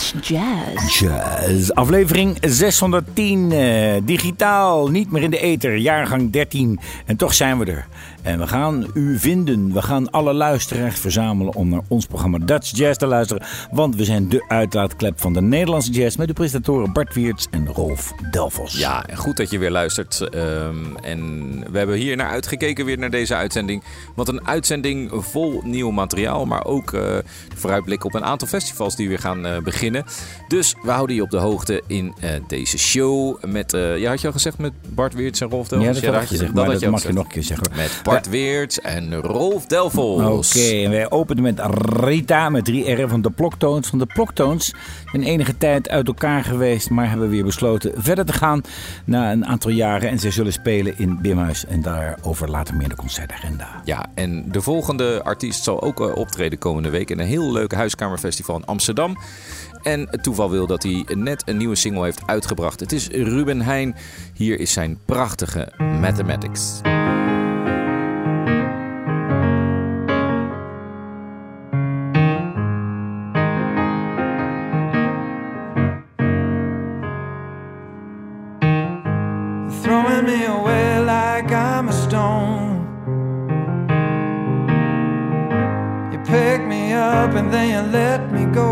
Jazz. Jazz. Aflevering 610. eh, digitaal, niet meer in de ether. Jaargang 13. En toch zijn we er. En we gaan u vinden. We gaan alle luisteraars verzamelen om naar ons programma Dutch Jazz te luisteren. Want we zijn de uitlaatklep van de Nederlandse jazz. Met de presentatoren Bart Wiertz en Rolf Delvos. Ja, en goed dat je weer luistert. Ehm, en we hebben hier naar uitgekeken weer naar deze uitzending. Want een uitzending vol nieuw materiaal, maar ook eh vooruitblik op een aantal festivals die weer gaan eh, beginnen. Dus we houden je op de hoogte in eh, deze show. Met, ja, had je al gezegd met Bart Weerts en Rolf Delvos? Ja, dat had ik gezegd, dat je al mag je nog een keer zeggen. Met Bart Weerts en Rolf Delvos. Oké, en wij openen met Rita met 3 R van de Ploktoons. Van de Ploktoons zijn enige tijd uit elkaar geweest, maar hebben weer besloten verder te gaan na een aantal jaren. En zij zullen spelen in Bimhuis en daarover later meer de concertagenda. Ja, en de volgende artiest zal ook eh, optreden komende week in een heel leuk huiskamerfestival in Amsterdam. En het toeval wil dat hij net een nieuwe single heeft uitgebracht. Het is Ruben Heijn. Hier is zijn prachtige Mathematics. and then you let me go.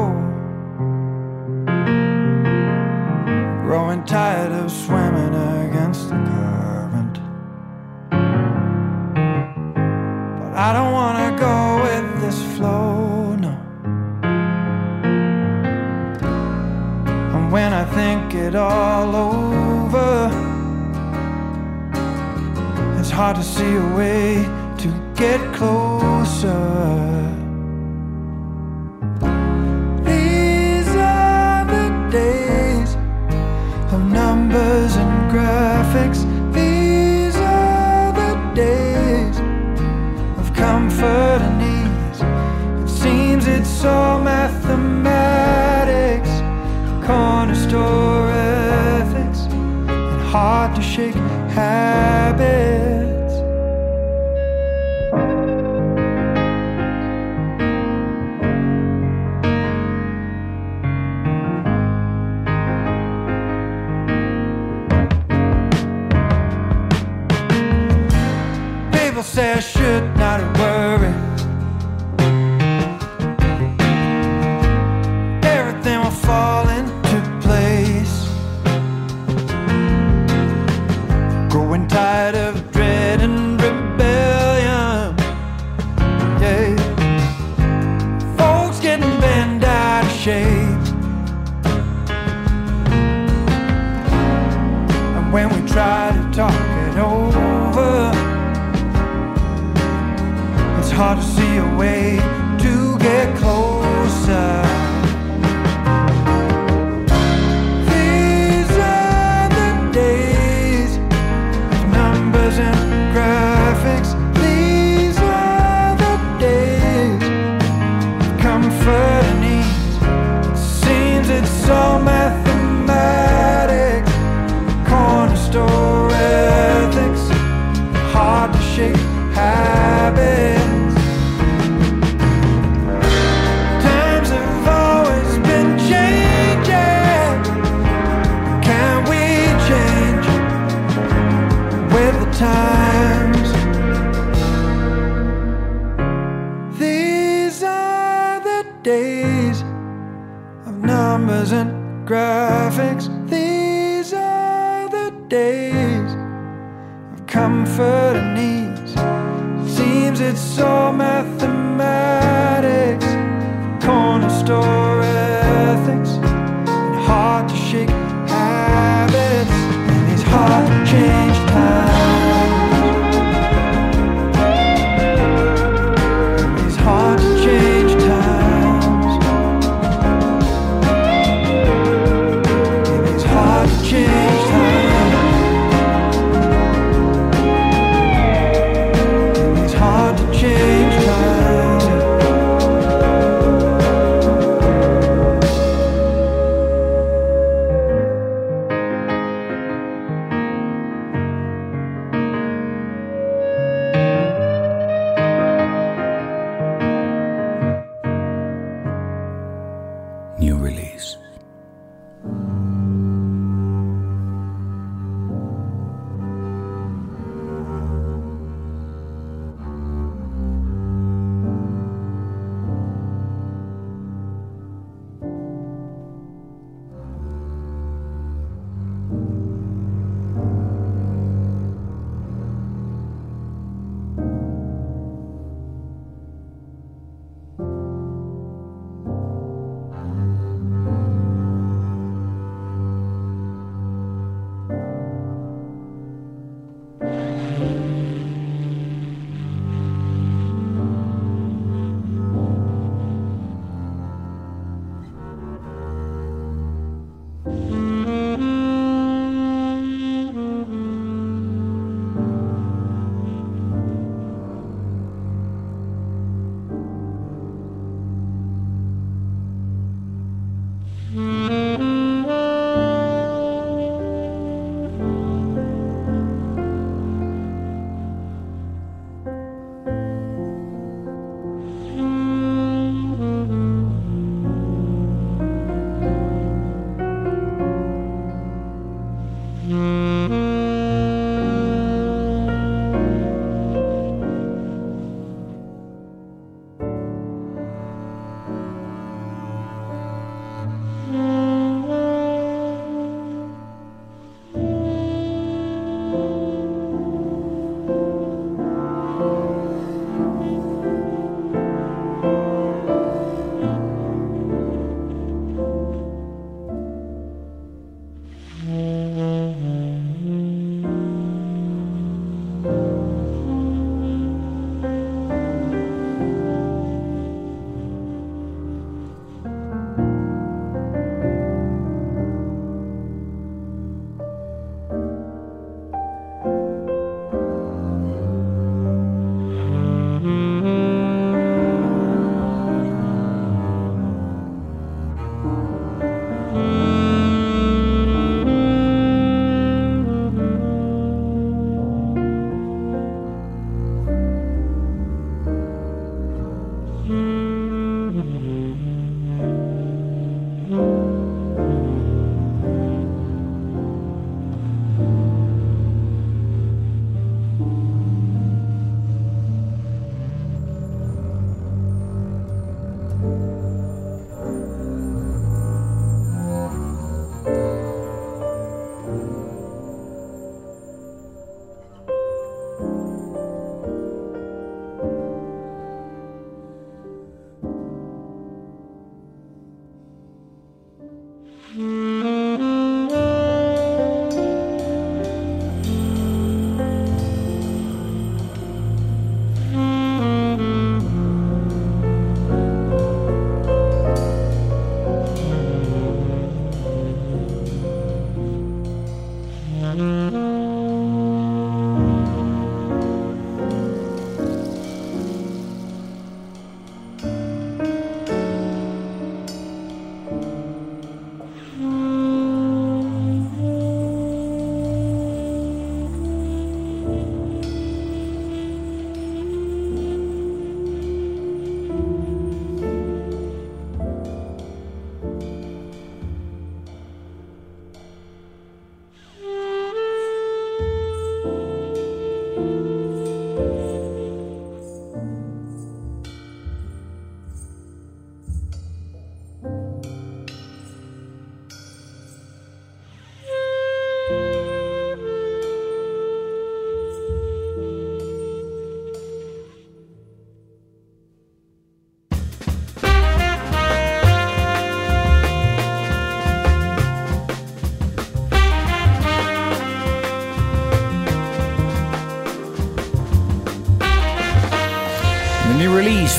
Growing tired of swimming against the current. But I don't wanna go with this flow, no. And when I think it all over, it's hard to see a way to get closer. story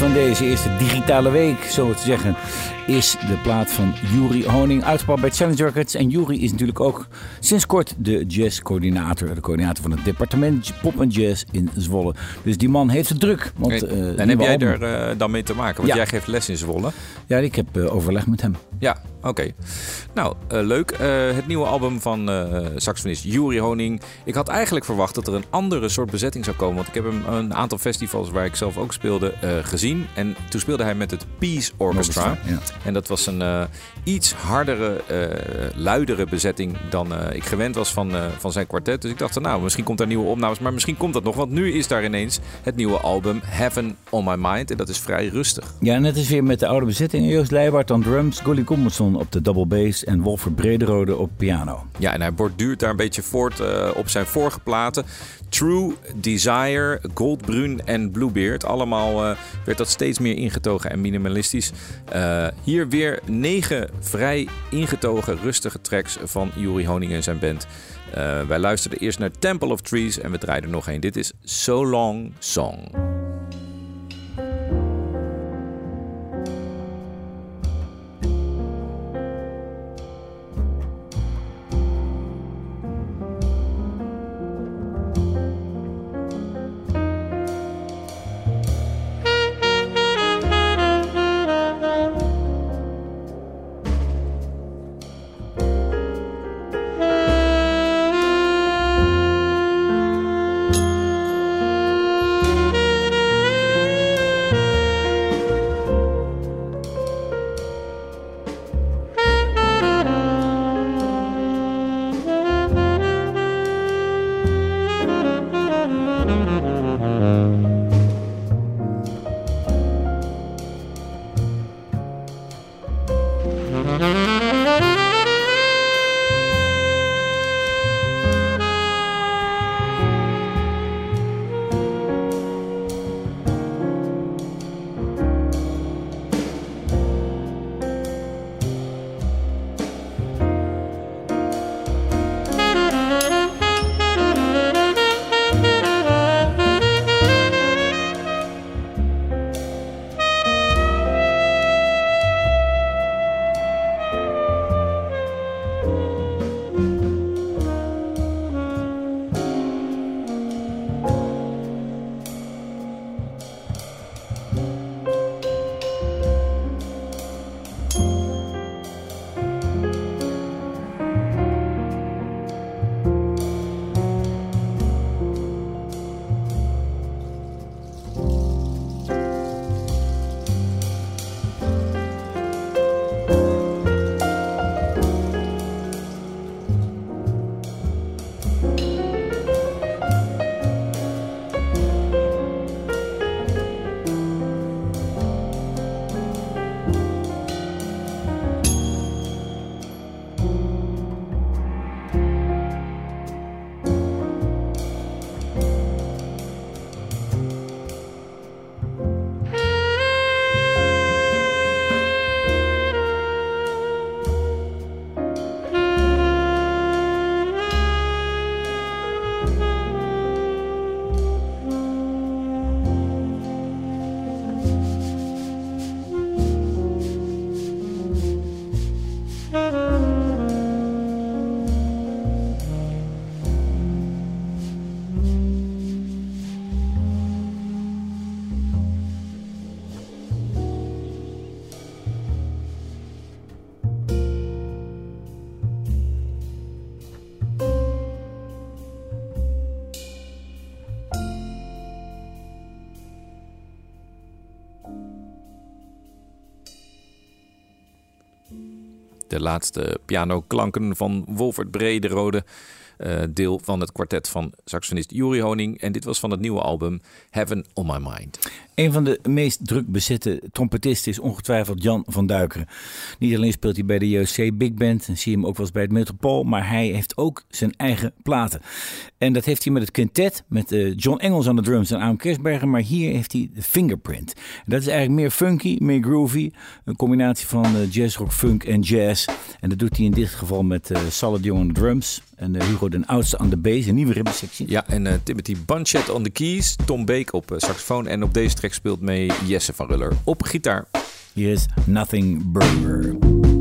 van deze eerste digitale week, zo te zeggen, is de plaat van Yuri Honing, uitgebracht bij Challenge Records. En Yuri is natuurlijk ook sinds kort de jazzcoördinator, de coördinator van het departement pop en jazz in Zwolle. Dus die man heeft het druk. Want, eh, en heb jij er eh, dan mee te maken? Want Ja. jij geeft les in Zwolle. Ja, ik heb eh, overleg met hem. Ja, oké. Nou, eh, leuk. Eh, het nieuwe album van eh saxofonist Yuri Honing. Ik had eigenlijk verwacht dat er een andere soort bezetting zou komen. Want ik heb hem een aantal festivals waar ik zelf ook speelde gezien. En toen speelde hij met het Peace Orchestra. Ja. En dat was een iets hardere, luidere bezetting dan ik gewend was van, van zijn kwartet. Dus ik dacht, nou, misschien komt daar nieuwe opnames. Maar misschien komt dat nog. Want nu is daar ineens het nieuwe album Heaven on My Mind. En dat is vrij rustig. Ja, net is weer met de oude bezetting. Joost Leijwaard aan drums, Golly Commerson op de double bass en Wolfer Brederode op piano. Ja, en hij borduurt daar een beetje voort eh, op zijn vorige platen. True, Desire, Goldbrun en Bluebeard. Allemaal eh, werd dat steeds meer ingetogen en minimalistisch. Eh, hier weer negen vrij ingetogen, rustige tracks van Yuri Honing en zijn band. Wij luisterden eerst naar Temple of Trees en we draaiden nog een. Dit is So Long Song. De laatste pianoklanken van Wolfert Brederode. eh, deel van het kwartet van saxofonist Juri Honing. En dit was van het nieuwe album Heaven on My Mind. Een van de meest druk bezette trompetisten is ongetwijfeld Jan van Duikeren. Niet alleen speelt hij bij de JOC Big Band en zie je hem ook wel eens bij het Metropool, maar hij heeft ook zijn eigen platen. En dat heeft hij met het quintet, met eh, John Engels aan de drums en Aam Kersberger, maar hier heeft hij de fingerprint. Dat is eigenlijk meer funky, meer groovy, een combinatie van eh, jazz, rock, funk en jazz. En dat doet hij in dit geval met eh Salad Jong de drums en Hugo den Oudste aan de bass, een nieuwe ribbensectie. Ja, en Timothy Banchet on the keys. Tom Beek op saxofoon. En op deze track speelt mee Jesse van Ruller op gitaar. Is Nothing Burger.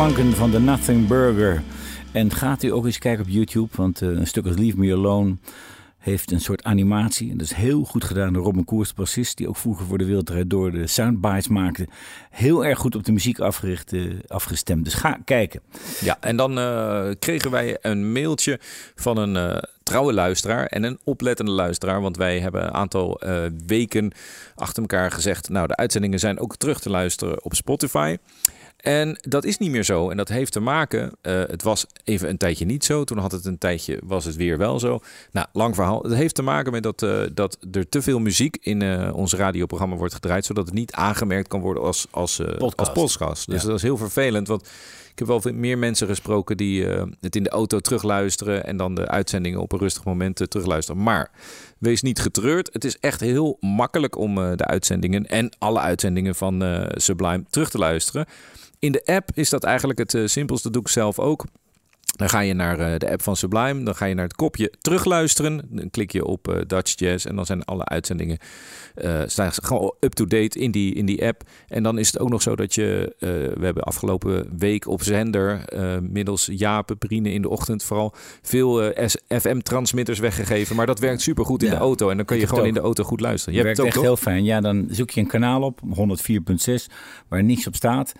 Klanken van de Nothing Burger. En gaat u ook eens kijken op YouTube, want eh, een stuk als Leave Me Alone heeft een soort animatie. En dat is heel goed gedaan door Robin Koers, bassist, die ook vroeger voor de Wereld door de soundbites maakte. Heel erg goed op de muziek afgericht, afgestemd. Dus ga kijken. Ja, en dan eh, kregen wij een mailtje van een eh, trouwe luisteraar en een oplettende luisteraar. Want wij hebben een aantal weken achter elkaar gezegd... nou, de uitzendingen zijn ook terug te luisteren op Spotify... En dat is niet meer zo. En dat heeft te maken. eh, het was even een tijdje niet zo. Toen had het een tijdje, was het weer wel zo. Nou, lang verhaal. Het heeft te maken met dat, eh, dat er te veel muziek in eh, ons radioprogramma wordt gedraaid. Zodat het niet aangemerkt kan worden als, als, Podcast. als podcast. Dus Ja. dat is heel vervelend. Want ik heb wel veel meer mensen gesproken die het in de auto terugluisteren. En dan de uitzendingen op een rustig moment terugluisteren. Maar wees niet getreurd. Het is echt heel makkelijk om de uitzendingen en alle uitzendingen van Sublime terug te luisteren. In de app is dat eigenlijk het eh, simpelste. Dat doe ik zelf ook. Dan ga je naar eh, de app van Sublime. Dan ga je naar het kopje terugluisteren. Dan klik je op eh, Dutch Jazz. En dan zijn alle uitzendingen eh, staan gewoon up-to-date in die, in die app. En dan is het ook nog zo dat je... we hebben afgelopen week op zender... middels Jaap, Prine in de ochtend vooral... veel FM-transmitters weggegeven. Maar dat werkt supergoed in Ja, de auto. En dan kun je gewoon in de auto goed luisteren. Je hebt werkt het echt toch? heel fijn. Ja, dan zoek je een kanaal op, 104.6, waar niks op staat.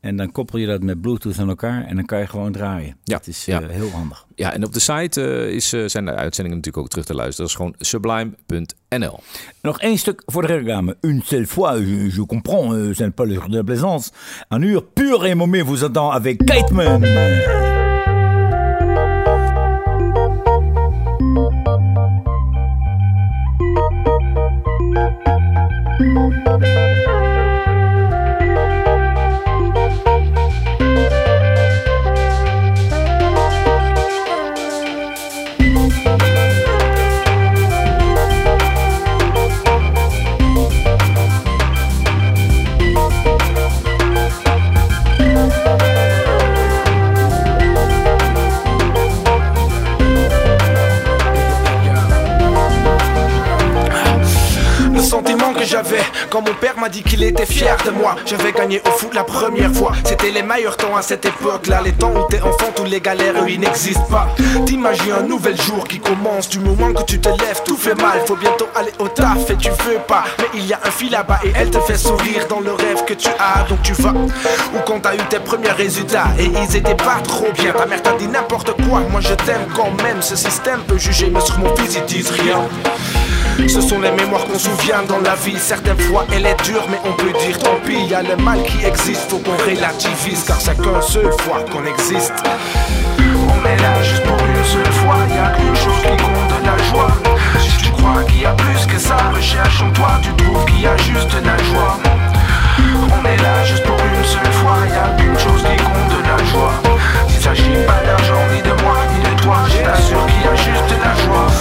En dan koppel je dat met Bluetooth aan elkaar en dan kan je gewoon draaien. Ja, Dat is ja. eh, heel handig. Ja, en op de site eh, is, eh, zijn de uitzendingen natuurlijk ook terug te luisteren. Dat is gewoon sublime.nl. Nog één stuk voor de reclame. Une seule fois, je, je comprends, euh, c'est pas de la plaisance. Un uur pur et moment vous attend avec Kateman. M'a dit qu'il était fier de moi. J'avais gagné au foot la première fois. C'était les meilleurs temps à cette époque-là. Les temps où t'es enfant, tous les galères, eux, ils n'existent pas. T'imagines un nouvel jour qui commence. Du moment que tu te lèves, tout fait mal. Faut bientôt aller au taf et tu veux pas. Mais il y a un fil là-bas et elle te fait sourire dans le rêve que tu as. Donc tu vas. Ou quand t'as eu tes premiers résultats et ils étaient pas trop bien. Ta mère t'a dit n'importe quoi. Moi je t'aime quand même. Ce système peut juger, mais sur mon fils ils disent rien. Ce sont les mémoires qu'on souvient dans la vie. Certaines fois elle est dure, mais on peut dire tant pis. Y a le mal qui existe, faut qu'on relativise, car c'est qu'une seule fois qu'on existe. On est là juste pour une seule fois. Y a qu'une chose qui compte de la joie. Si tu crois qu'il y a plus que ça, recherche en toi, tu trouves qu'il y a juste la joie. On est là juste pour une seule fois. Y a qu'une chose qui compte de la joie. Il s'agit pas d'argent ni de moi ni de toi. Je t'assure qu'il y a juste la joie.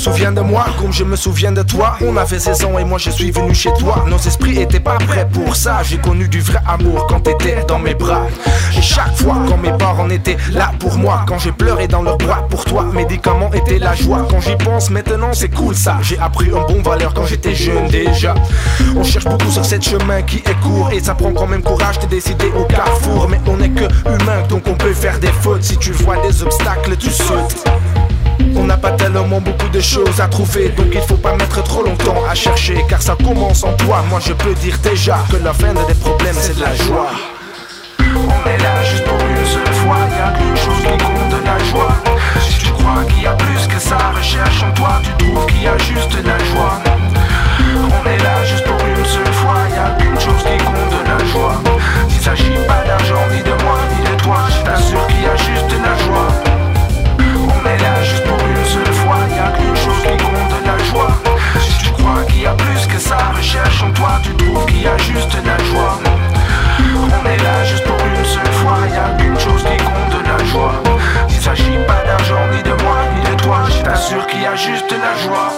Souviens de moi comme je me souviens de toi. On avait 16 ans et moi je suis venu chez toi. Nos esprits étaient pas prêts pour ça. J'ai connu du vrai amour quand t'étais dans mes bras. Et chaque fois quand mes parents étaient là pour moi Quand j'ai pleuré dans leurs bras pour toi Médicaments étaient la joie. Quand j'y pense maintenant c'est cool ça. J'ai appris un bon valeur quand j'étais jeune déjà. On cherche beaucoup sur cette chemin qui est court Et ça prend quand même courage de décider au carrefour. Mais on est que humain donc on peut faire des fautes. Si tu vois des obstacles tu sautes on n'a pas tellement beaucoup de choses à trouver Donc il faut pas mettre trop longtemps à chercher Car ça commence en toi. Moi je peux dire déjà que la fin des problèmes c'est de la joie. On est là juste pour une seule fois Y a qu'une chose qui compte de la joie. Si tu crois qu'il y a plus que ça Recherche en toi tu trouves qu'il y a juste de la joie. On est là juste pour une seule fois Y a qu'une chose qui compte de la joie. Il s'agit pas d'argent ni de moi ni de toi Je t'assure qu'il y a juste de la joie. On est là juste y a qu'une chose qui compte la joie. Si tu crois qu'il y a plus que ça, recherche en toi, tu trouves qu'il y a juste la joie. On est là juste pour une seule fois, y a qu'une chose qui compte la joie. Il s'agit pas d'argent ni de moi ni de toi, je t'assure qu'il y a juste la joie.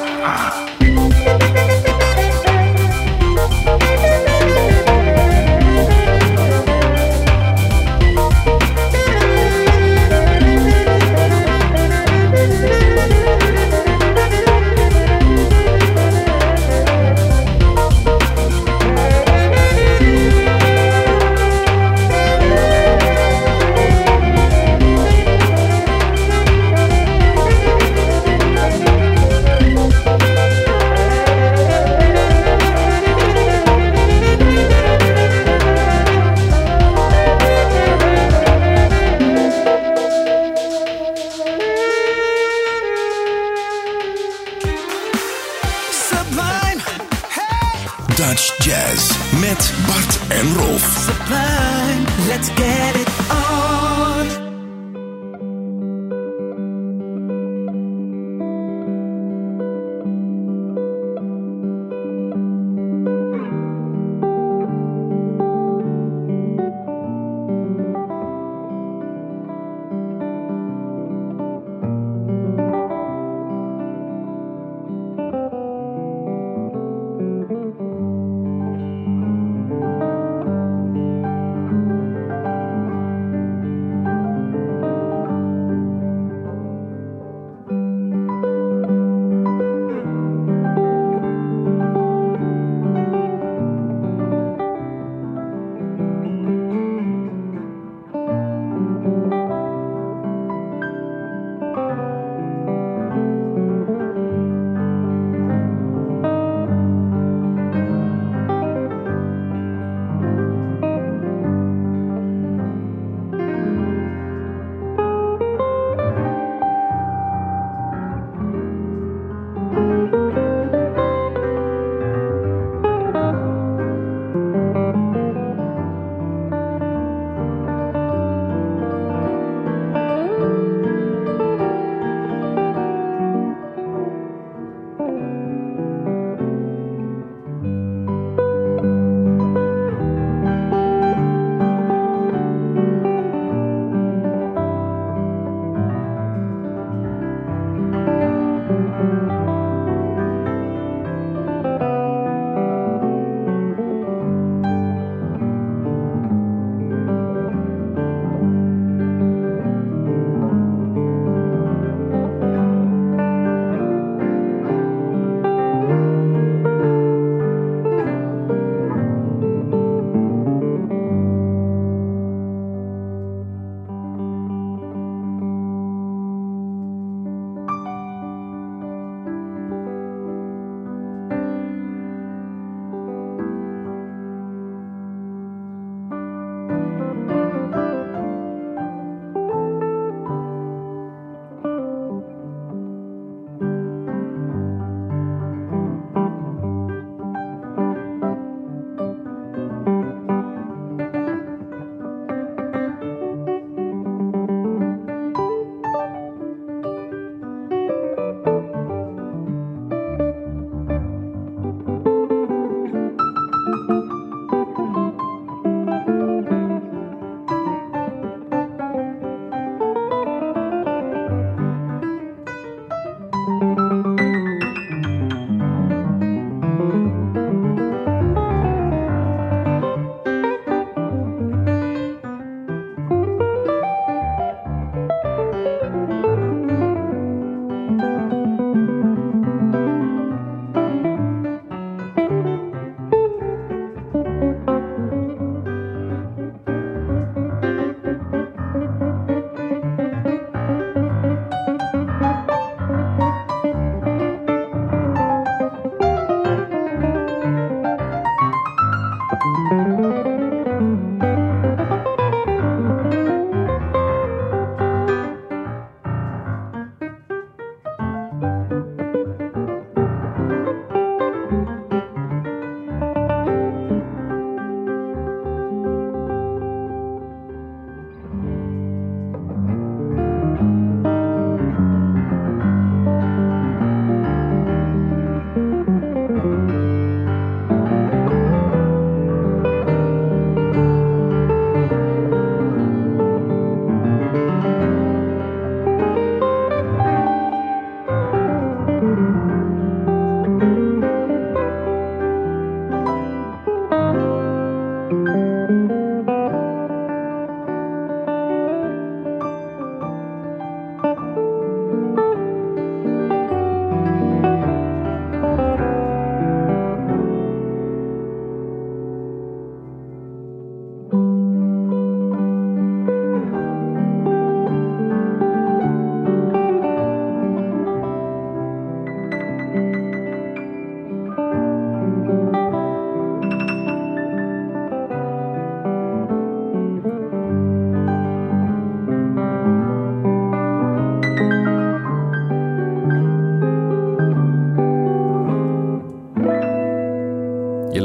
Touch Jazz met Bart en Rolf. Sublime, let's get it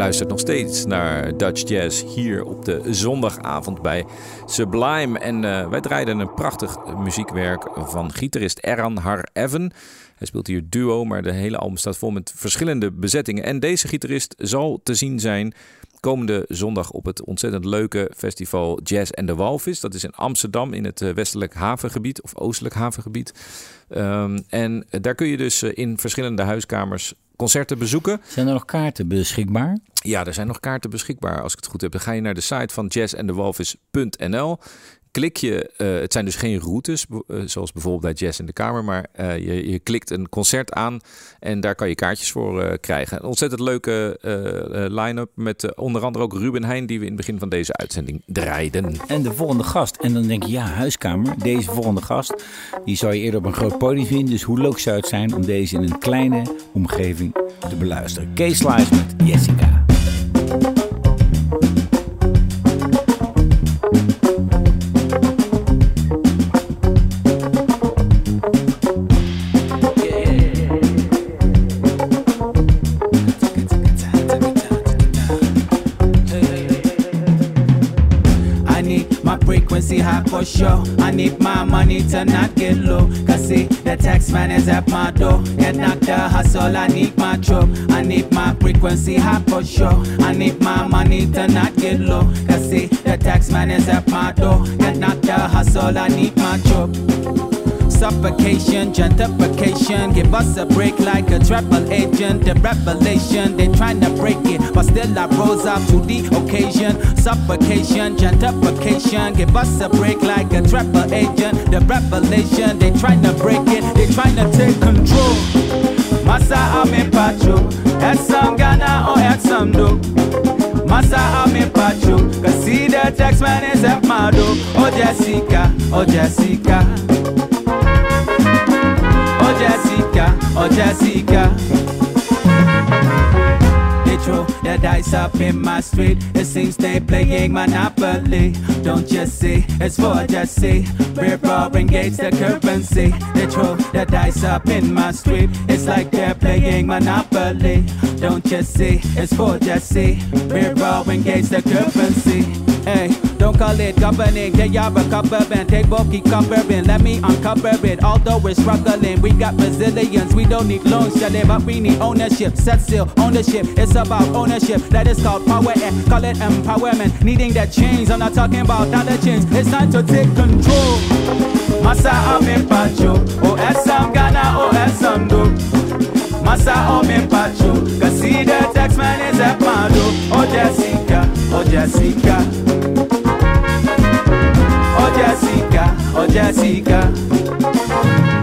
luistert nog steeds naar Dutch Jazz hier op de zondagavond bij Sublime. En uh, wij draaiden een prachtig muziekwerk van gitarist Eran Har Evan. Hij speelt hier duo, maar de hele album staat vol met verschillende bezettingen. En deze gitarist zal te zien zijn komende zondag op het ontzettend leuke festival Jazz en de Walvis. Dat is in Amsterdam in het westelijk havengebied of oostelijk havengebied. Um, en daar kun je dus in verschillende huiskamers concerten bezoeken. Zijn er nog kaarten beschikbaar? Ja, er zijn nog kaarten beschikbaar als ik het goed heb. Dan ga je naar de site van jazzandthewalvis.nl klik je, uh, het zijn dus geen routes, uh, zoals bijvoorbeeld bij Jazz in de Kamer, maar uh, je, je, klikt een concert aan en daar kan je kaartjes voor krijgen. Een ontzettend leuke line-up met onder andere ook Ruben Heijn, die we in het begin van deze uitzending draaiden. En de volgende gast. En dan denk je, ja, huiskamer, deze volgende gast, die zou je eerder op een groot podium vinden. Dus hoe leuk zou het zijn om deze in een kleine omgeving te beluisteren. Kees Slice met Jessica. Frequency high for sure. I need my money to not get low. Cause see, the tax man is at my door. Get knocked the hustle, I need my truck. I need my frequency high for sure. I need my money to not get low. Cause see, the tax man is at my door. Get knocked the hustle, I need my truck suffocation, gentrification. Give us a break like a travel agent. The revelation, they trying to break it, but still I rose up to the occasion. Suffocation, gentrification. Give us a break like a travel agent. The revelation, they trying to break it, they trying to take control. Masa ame pacho, at some Ghana or at do. Masa ame pacho, cause see the is at Mado. Oh Jessica, oh Jessica. Oh Jessica. They throw the dice up in my street. It seems they playing Monopoly. Don't just see, it's for Jesse. We're roaring gates the currency. They throw the dice up in my street. It's like they're playing Monopoly. Don't just see, it's for Jesse. We're roaring gates the currency. Hey, don't call it governing. They are recovering. Take bulky covering. Let me uncover it. Although we're struggling, we got resilience. We don't need loans, yeah, but we need ownership. Set still, ownership. It's about ownership. That is called power and call it empowerment. Needing that change. I'm not talking about dollar change. It's time to take control. Masa ame pacho. O esam Ghana, esam do. Masa ome pacho. Cause see the tax man is at Mado. Oh Jessica, oh Jessica. Oh Jessica, oh Jessica.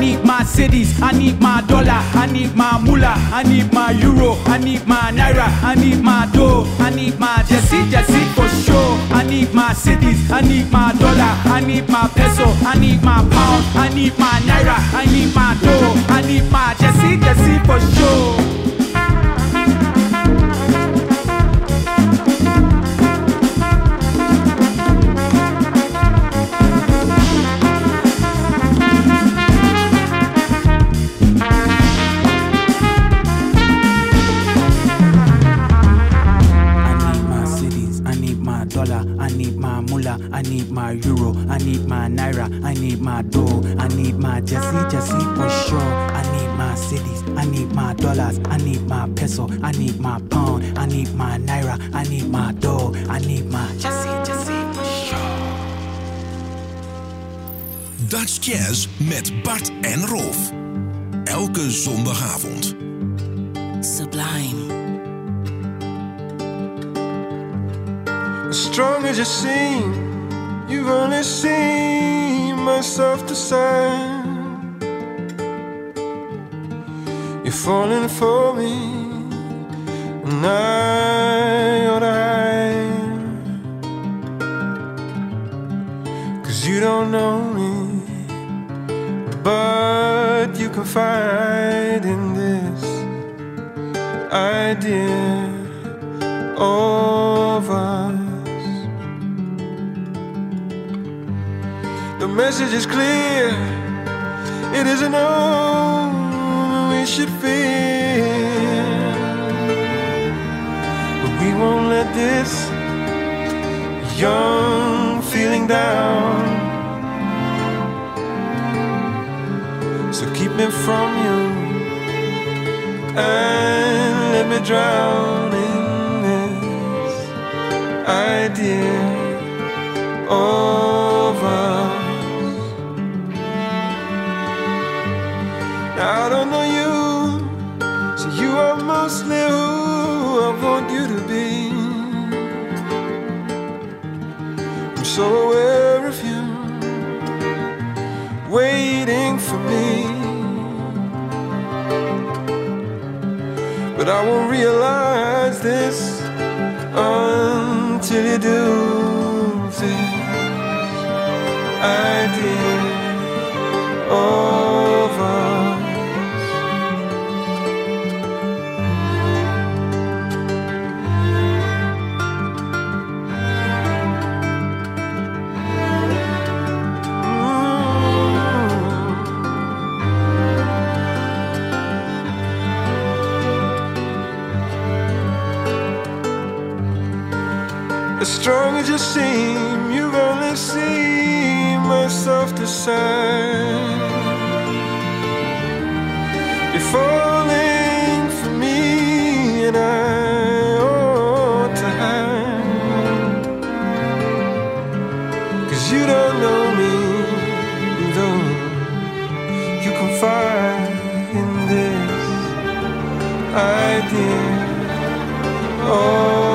Need my cities, I need my dollar, I need my moolah, I need my euro, I need my naira, I need my dough, I need my Jesse, Jesse for sure. I need my cities, I need my dollar, I need my peso, I need my pound, I need my naira, I need my dough, I need my Jesse, Jesse for sure. Need naira, I need my dough, I need my Jesse, Jesse for sure. I need my cities, I need my dollars, I need my peso, I need my pound, I need my naira, I need my dough, I need my Jesse, Jesse for sure. Dutch Jazz met Bart en Rolf. Elke zondagavond. Sublime. As strong as you seem, you've only seen myself to side. You're falling for me, and I ought to hide. Cause you don't know me, but you find in this idea of us. Message is clear. It isn't all we should fear. But we won't let this young feeling down. So keep me from you and let me drown in this idea of us. I don't know you, so you are mostly who I want you to be. I'm so aware of you, waiting for me. But I won't realize this until you do this idea of oh. Strong as you seem, you've only seen my softer side. You're falling for me, and I ought to hide. Cause you don't know me, though you can find in this idea of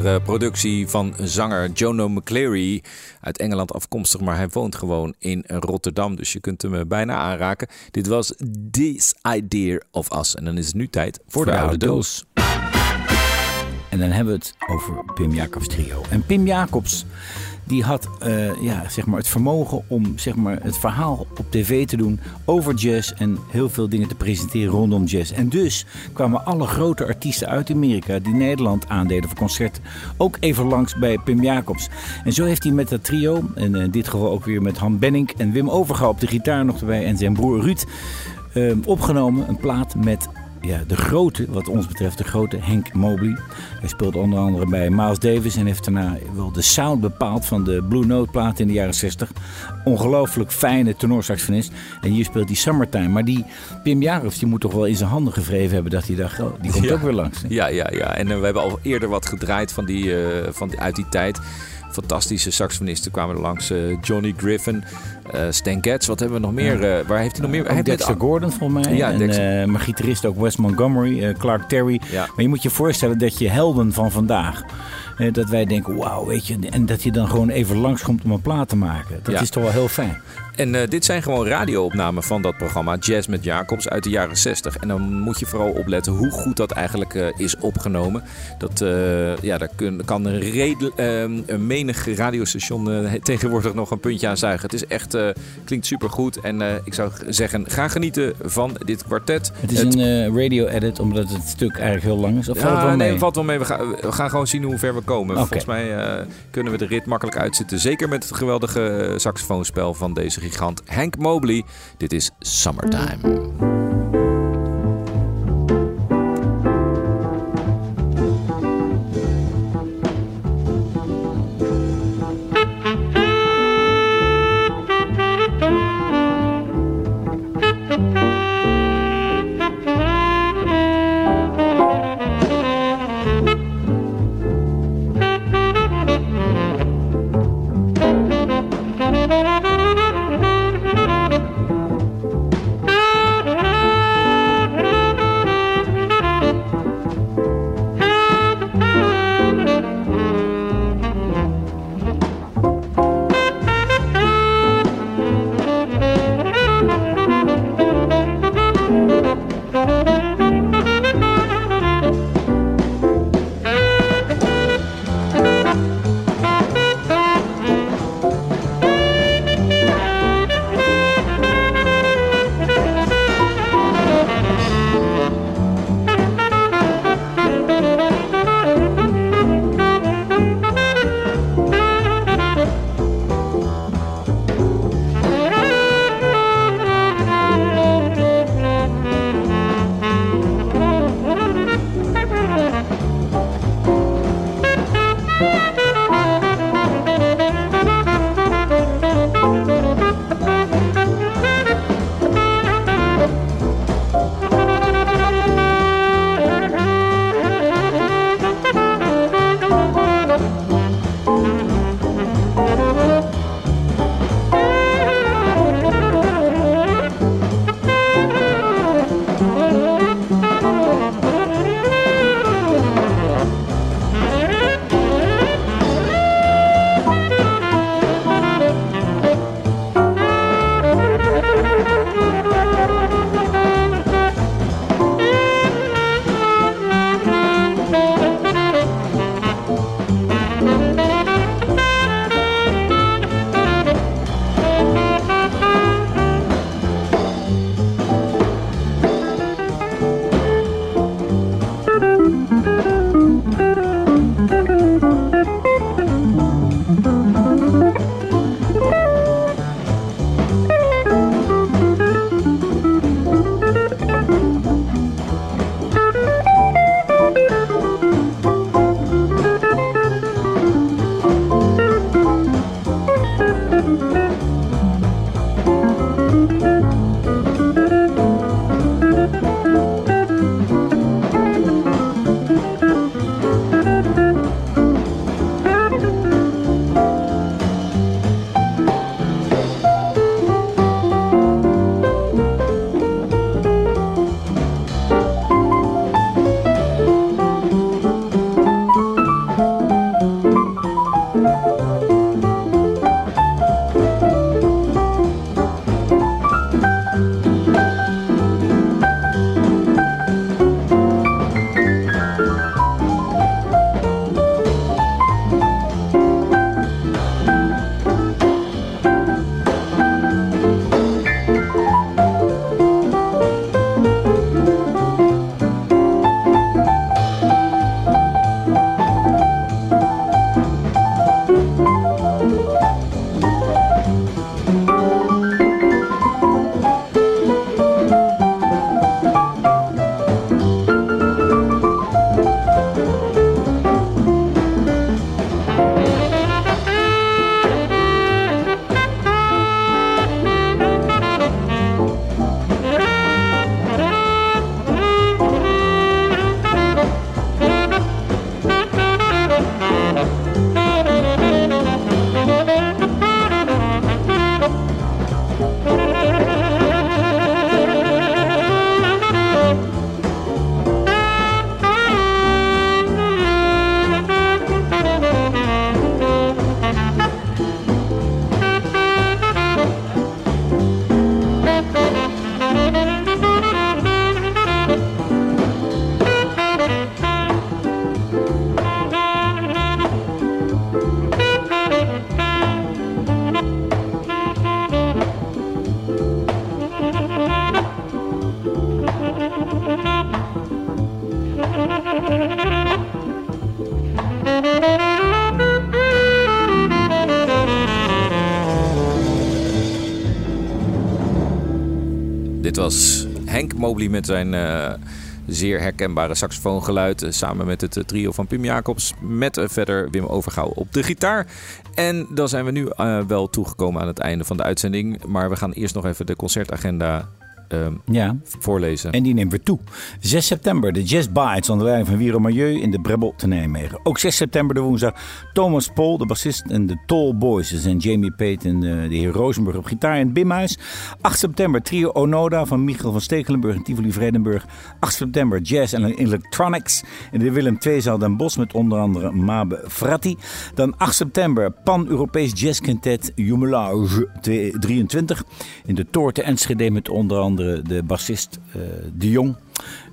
Prachtige productie van zanger Jono McCleary. Uit Engeland afkomstig, maar hij woont gewoon in Rotterdam. Dus je kunt hem eh, bijna aanraken. Dit was This Idea of Us. En dan is het nu tijd voor, de, oude doos. En dan hebben we het over Pim Jacobs trio. En Pim Jacobs die had eh, ja, zeg maar het vermogen om zeg maar, het verhaal op tv te doen over jazz en heel veel dingen te presenteren rondom jazz. En dus kwamen alle grote artiesten uit Amerika die Nederland aandeden voor concerten ook even langs bij Pim Jacobs. En zo heeft hij met dat trio, en in dit geval ook weer met Han Benning en Wim Overga op de gitaar nog erbij en zijn broer Ruud, eh, opgenomen een plaat met ja, de grote, wat ons betreft, de grote Henk Mobley. Hij speelde onder andere bij Miles Davis en heeft daarna wel de sound bepaald van de Blue Note plaat in de jaren 60. Ongelooflijk fijne tenorsaxofonist. En hier speelt hij Summertime. Maar die Pim Jacobs, die moet toch wel in zijn handen gevreven hebben dat hij dacht, oh, die komt Ja. ook weer langs. hè? Ja, ja, ja. En eh, we hebben al eerder wat gedraaid van die, eh, van die, uit die tijd. Fantastische saxofonisten kwamen er langs. eh, Johnny Griffin, eh, Stan Getz. Wat hebben we nog meer? eh, waar heeft hij nog meer? Hij heeft met- Dexter Gordon volgens mij. Ja, en, maar gitarist ook Wes Montgomery, Clark Terry. Ja. Maar je moet je voorstellen dat je helden van vandaag... dat wij denken, wauw, weet je. En dat je dan gewoon even langskomt om een plaat te maken. Dat Ja. is toch wel heel fijn. En eh, dit zijn gewoon radioopnamen van dat programma Jazz met Jacobs uit de jaren 60. En dan moet je vooral opletten hoe goed dat eigenlijk eh, is opgenomen. Dat, eh, ja, daar kun, kan een, redel- een menig radiostation tegenwoordig nog een puntje aan zuigen. Het is echt, klinkt supergoed. En ik zou zeggen, ga genieten van dit kwartet. Het is een radio-edit, omdat het stuk eigenlijk heel lang is. Of valt het Ja, wel mee? nee, valt wel mee. We gaan, we gaan gewoon zien hoe ver we komen. Volgens mij kunnen we de rit makkelijk uitzitten. Zeker met het geweldige saxofoonspel van deze gigant Hank Mobley. Dit is Summertime. Mobley met zijn eh, zeer herkenbare saxofoongeluid. eh, samen met het eh, trio van Pim Jacobs. Met verder Wim Overgouw op de gitaar. En dan zijn we nu wel toegekomen aan het einde van de uitzending. Maar we gaan eerst nog even de concertagenda ehm, Ja, voorlezen. en die neemt weer toe. 6 september, de Jazz Bites onder leiding van Wiro Milieu in de Brebbel te Nijmegen. Ook 6 september, de woensdag, Thomas Pol, de bassist en de Tall Boys. Dat zijn Jamie Pate en eh, de heer Rosenburg op gitaar in het Bimhuis. 8 september, trio Onoda van Michiel van Stekelenburg en Tivoli Vredenburg. 8 september, Jazz en Electronics in de Willem II-zaal Den Bosch met onder andere Mabe Fratti. Dan 8 september, Pan-Europees Jazz Quintet Jumelage 23 in de Toor te Enschede met onder andere de bassist eh, De Jong.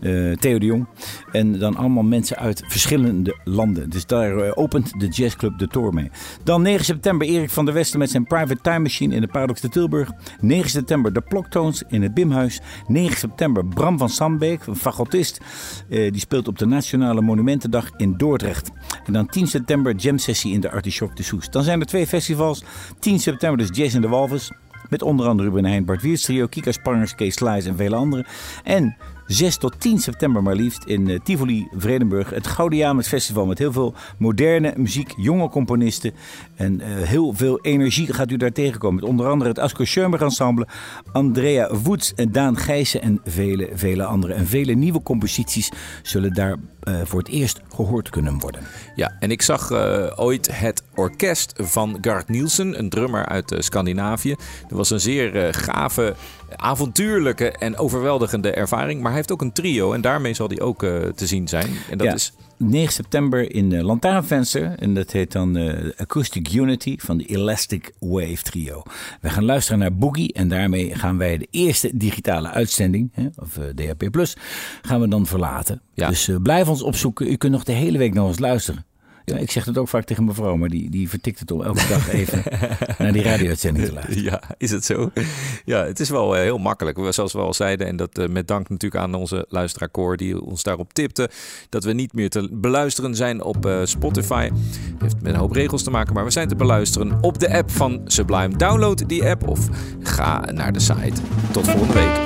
eh, Theo de Jong. En dan allemaal mensen uit verschillende landen. Dus daar eh, opent de jazzclub de tour mee. Dan 9 september Erik van der Westen met zijn Private Time Machine in de Paradox de Tilburg. 9 september de Ploktoons in het Bimhuis. 9 september Bram van Sambeek, een fagotist. die speelt op de Nationale Monumentendag in Dordrecht. En dan 10 september Jam Sessie in de Artichoke de Soest. Dan zijn er twee festivals. 10 september dus Jazz in de Walvis. Met onder andere Ruben Heijn, Bart Wiertz trio, Kika Spangers, Kees Sluis en vele anderen. En 6 tot 10 september maar liefst in eh, Tivoli, Vredenburg. Het Gouden Festival met heel veel moderne muziek, jonge componisten. En eh, heel veel energie gaat u daar tegenkomen. Met onder andere het Asko Schoenberg Ensemble, Andrea Woets en Daan Gijssen en vele, vele anderen. En vele nieuwe composities zullen daar eh, voor het eerst gehoord kunnen worden. Ja, en ik zag ooit het orkest van Gart Nielsen, een drummer uit Scandinavië. Dat was een zeer gave, avontuurlijke en overweldigende ervaring. Maar hij heeft ook een trio en daarmee zal hij ook eh, te zien zijn. En dat Ja. is 9 september in uh, Lantaarnvenster. En dat heet dan eh, Acoustic Unity van de Elastic Wave Trio. We gaan luisteren naar Boogie. En daarmee gaan wij de eerste digitale uitzending, hè, of eh, DHP Plus, gaan we dan verlaten. Ja. Dus blijf ons opzoeken. U kunt nog de hele week nog eens luisteren. Ja, ik zeg het ook vaak tegen mevrouw, maar die, die vertikt het om elke dag even naar die radio-uitzending te luisteren. Ja, is het zo? Ja, het is wel eh, heel makkelijk. We- Zoals we al zeiden, en dat eh, met dank natuurlijk aan onze luisteraar Cor die ons daarop tipte, dat we niet meer te beluisteren zijn op eh, Spotify. Heeft met een hoop regels te maken, maar we zijn te beluisteren op de app van Sublime. Download die app of ga naar de site. Tot volgende week.